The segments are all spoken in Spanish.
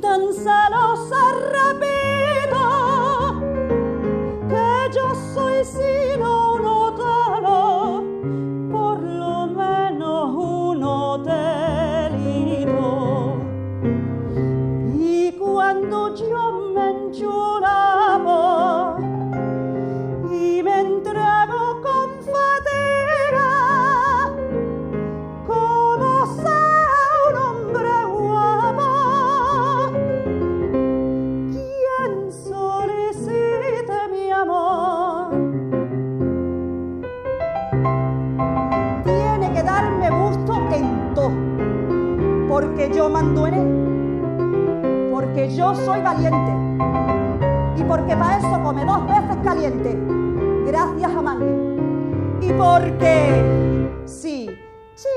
tan celosa rápida que yo soy sino un hotel, por lo menos un hotelito. Y cuando yo me enchulo, porque yo mando en él, porque yo soy valiente y porque para eso come dos veces caliente, gracias a Mangue. Y porque sí, si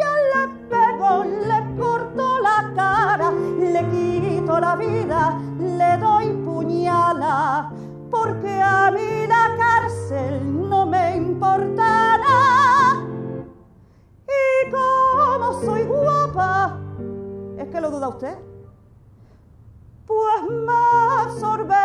ya le pego, le corto la cara, le quito la vida, le doy que lo duda usted? Pues me absorberán